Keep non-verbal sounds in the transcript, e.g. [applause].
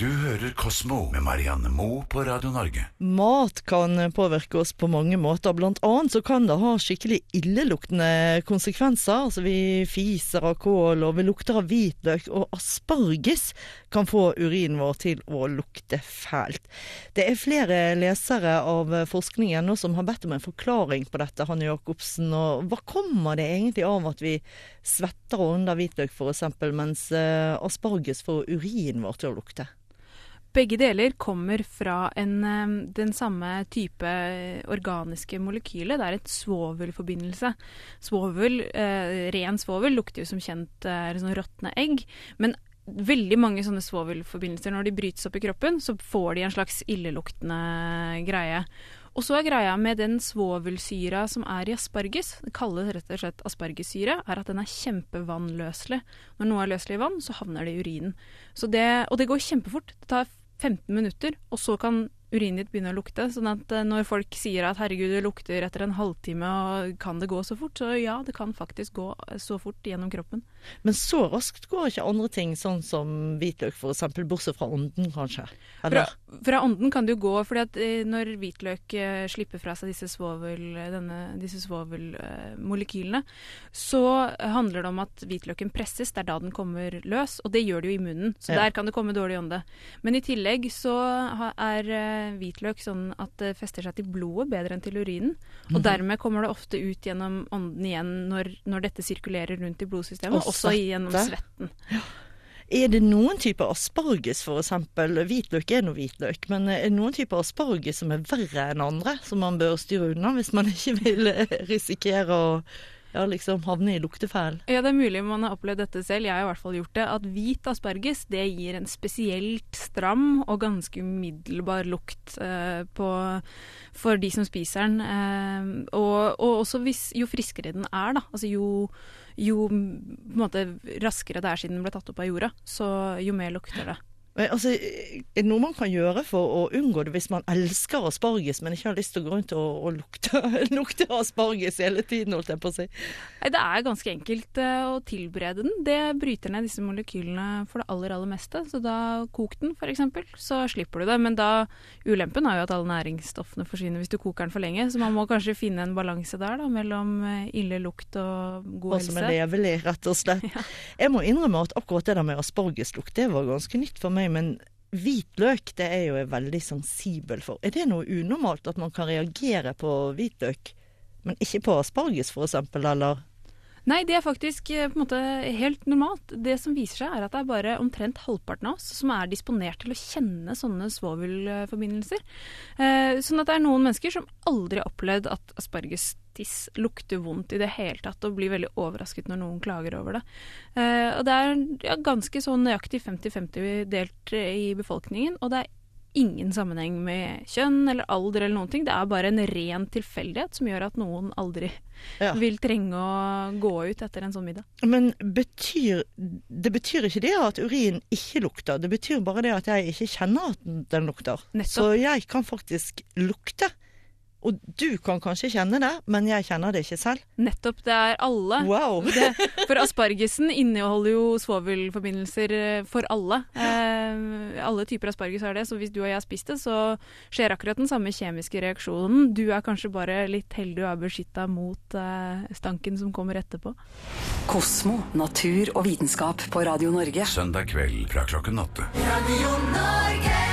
Du hører Kosmo med Marianne Moe på Radio Norge. Mat kan påvirke oss på mange måter. Blant annet så kan det ha skikkelig illeluktende konsekvenser. Altså vi fiser av kål, og vi lukter av hvitløk, og asparges kan få urinen vår til å lukte fælt. Det er flere lesere av forskningen nå som har bedt om en forklaring på dette, Hanne Jacobsen. Og hva kommer det egentlig av at vi svetter og ånder hvitløk f.eks., mens eh, asparges får urinen vår til å lukte? Begge deler kommer fra en, den samme type organiske molekylet, Det er et svovelforbindelse. Svovel, eh, ren svovel lukter jo som kjent eh, sånn råtne egg. Men veldig mange sånne svovelforbindelser, når de brytes opp i kroppen, så får de en slags illeluktende greie. Og så er greia med den svovelsyra som er i asparges, det kalles rett og slett aspargessyre, er at den er kjempevannløselig. Når noe er løselig i vann, så havner det i urinen. Det, og det går kjempefort. Det tar 15 minutter, og så kan urinen ditt begynner å lukte. sånn at eh, når folk sier at herregud, det lukter etter en halvtime, og kan det gå så fort? Så ja, det kan faktisk gå eh, så fort gjennom kroppen. Men så raskt går ikke andre ting, sånn som hvitløk f.eks., bortsett fra ånden kanskje? Fra, fra, ånden kan det jo gå, for eh, når hvitløk slipper fra seg disse, svovel, denne, disse svovelmolekylene, så handler det om at hvitløken presses, det er da den kommer løs, og det gjør det jo i munnen. Så ja. der kan det komme dårlig ånde. Men i tillegg så er hvitløk sånn at det fester seg til blodet bedre enn til urinen. Og mm. dermed kommer det ofte ut gjennom ånden igjen når, når dette sirkulerer rundt i blodsystemet, og også gjennom svetten. Ja. Er det noen typer asparges f.eks.? Hvitløk er noe hvitløk, men er det noen typer asparges som er verre enn andre, som man bør styre unna hvis man ikke vil risikere å ja, liksom havne i luktefæl. Ja, det er mulig man har opplevd dette selv. Jeg har i hvert fall gjort det. At hvit asperges det gir en spesielt stram og ganske umiddelbar lukt eh, på, for de som spiser den. Eh, og, og, også hvis, jo friskere den er, da. Altså jo, jo måte, raskere det er siden den ble tatt opp av jorda, så jo mer lukter det. Altså, er det noe man kan gjøre for å unngå det hvis man elsker asparges, men ikke har lyst til å gå rundt og, og lukte, [laughs] lukte, asparges hele tiden, holdt jeg på å si? Det er ganske enkelt uh, å tilberede den. Det bryter ned disse molekylene for det aller, aller meste. Så da kok den, f.eks., så slipper du det. Men da Ulempen er jo at alle næringsstoffene forsvinner hvis du koker den for lenge, så man må kanskje finne en balanse der da, mellom eh, ille lukt og god helse. Og som er levelig, rett og slett. [laughs] Ja. Jeg må innrømme at akkurat det der med aspargeslukt, det var ganske nytt for meg men hvitløk det er jo jeg veldig sensibel for. Er det noe unormalt at man kan reagere på hvitløk, men ikke på asparges f.eks., eller? Nei, det er faktisk eh, på en måte helt normalt. Det som viser seg, er at det er bare omtrent halvparten av oss som er disponert til å kjenne sånne svovelforbindelser. Eh, sånn at det er noen mennesker som aldri har opplevd at asparges tiss lukter vondt i det hele tatt, og blir veldig overrasket når noen klager over det. Eh, og det er ja, ganske så nøyaktig 50-50 delt i befolkningen, og det er ingen sammenheng med kjønn eller alder eller noen ting. Det er bare en ren tilfeldighet som gjør at noen aldri ja. vil trenge å gå ut etter en sånn middag. Men betyr, det betyr ikke det at urin ikke lukter, det betyr bare det at jeg ikke kjenner at den lukter. Nettopp. Så jeg kan faktisk lukte og du kan kanskje kjenne det, men jeg kjenner det ikke selv. Nettopp. Det er alle. Wow. [laughs] det, for aspargesen inneholder jo svovelforbindelser eh, for alle. Eh, alle typer asparges har det, så hvis du og jeg har spist det, så skjer akkurat den samme kjemiske reaksjonen. Du er kanskje bare litt heldig og er beskytta mot eh, stanken som kommer etterpå. Kosmo, natur og vitenskap på Radio Norge. Søndag kveld fra klokken åtte. Radio Norge.